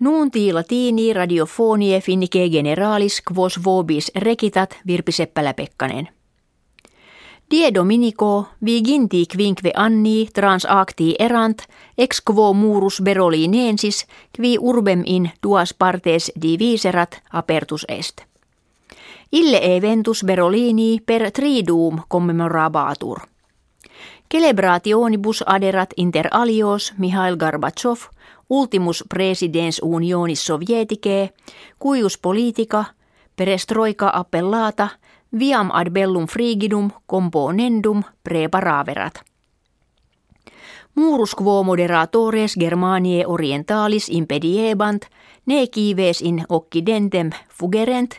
Nuunti latini radiofonie finnike generalis quos vobis rekitat Virpi Seppälä-Pekkanen. Die Dominico viginti quinque anni transacti erant ex quo murus berolinensis qui urbem in duas partes diviserat apertus est. Ille eventus berolini per triduum commemorabatur. Celebrationibus aderat inter alios Mihail Gorbachev – ultimus presidens unionis sovietike, cuius politica, perestroika appellata, viam ad bellum frigidum componendum preparaverat. Murus quo moderatores Germaniae orientalis impediebant, ne kives in occidentem fugerent,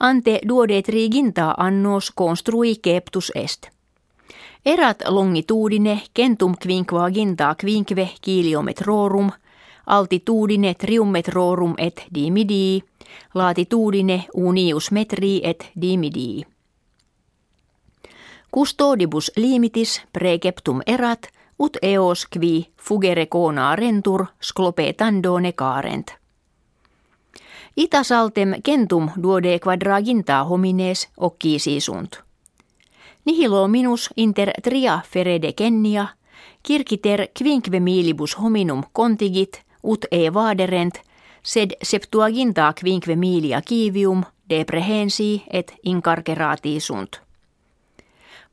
ante duodet riginta annos construi keptus est. Erat longitudine centum quinquaginta quinque kiliometrorum – altitudine triummetrorum et dimidi, latitudine unius metri et dimidi. Custodibus limitis preceptum erat, ut eos qui fugere cona rentur sclopetandone carent. Itasaltem centum duode quadraginta homines occisi sunt. Nihilo minus inter tria ferede kennia, kirkiter quinque milibus hominum contigit, ut e vaderent, sed septuaginta quinque milia kivium deprehensi et incarcerati sunt.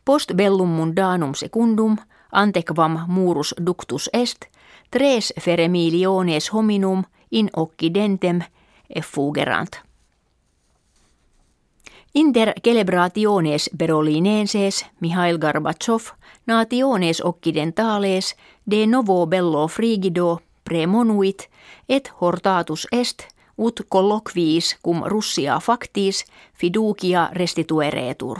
Post bellum mundanum secundum, antequam murus ductus est, tres feremiliones hominum in occidentem effugerant. Inter celebrationes berolinenses Mihail Gorbachev nationes occidentales de novo bello frigido premonuit et hortatus est ut colloquiis cum Russia factis fiducia restitueretur.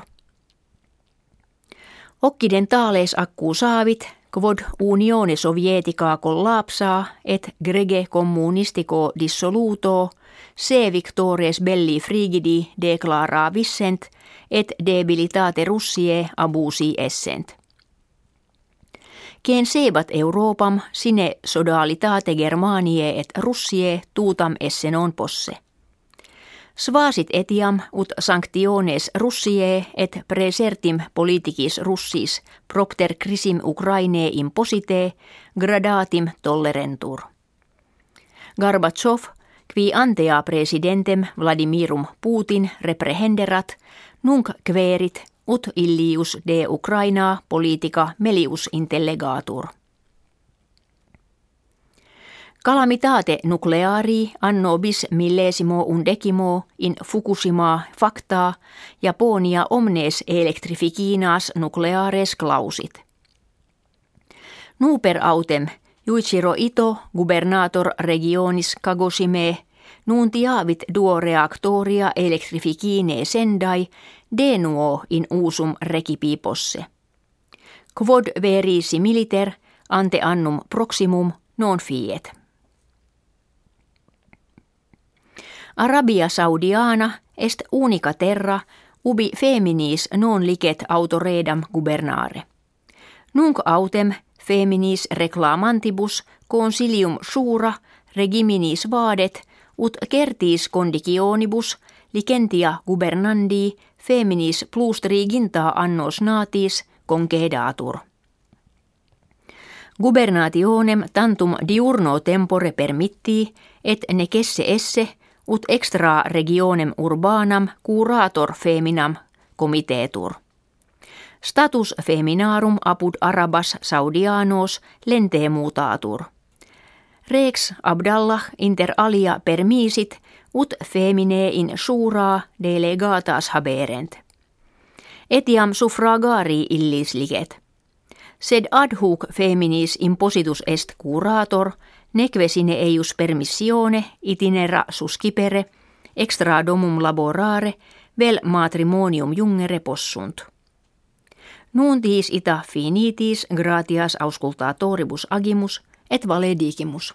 Occidentales accusaavit quod unione sovietica collapsa et grege communistico dissoluto se victores belli frigidi declara vissent et debilitate Russie abusi essent. Ken sebat Europam sine sodalitate Germanie et Russie tuutam esse non posse. Svasit etiam ut sanctiones Russie et presertim politicis Russis propter crisim Ukraine imposite gradatim tollerentur. Gorbachev, qui antea presidentem Vladimirum Putin reprehenderat, nunc querit ut illius de Ukraina politica melius intellegatur. Calamitate nucleari anno bis millesimo undecimo in Fukushima facta Japonia omnes electrificinas nucleares clausit. Nuper autem Juichiro Ito, gubernator regionis Kagoshime, nuntiavit duo reaktoria electrificine sendai denuo in usum recipiposse. Quod verisi militer ante annum proximum non fiet. Arabia Saudiana est unica terra ubi feminis non licet autoredam gubernare. Nunc autem feminis reclamantibus consilium sura regiminis vadet ut certis conditionibus licentia gubernandi feminis plus triginta annos natis concedatur. Gubernationem tantum diurno tempore permitti, et necesse esse, ut extra regionem urbanam curator feminam comitetur. Status feminarum apud arabas saudianos lente mutatur. Rex Abdallah inter alia permisit ut femine in suuraa delegatas haberent. Etiam suffragari illis liget. Sed ad hoc feminis impositus est curator, neque sine eius permissione itinera suscipere, extra domum laborare, vel matrimonium jungere possunt. Nuntis ita finitis gratias auscultatoribus agimus et valedigimus.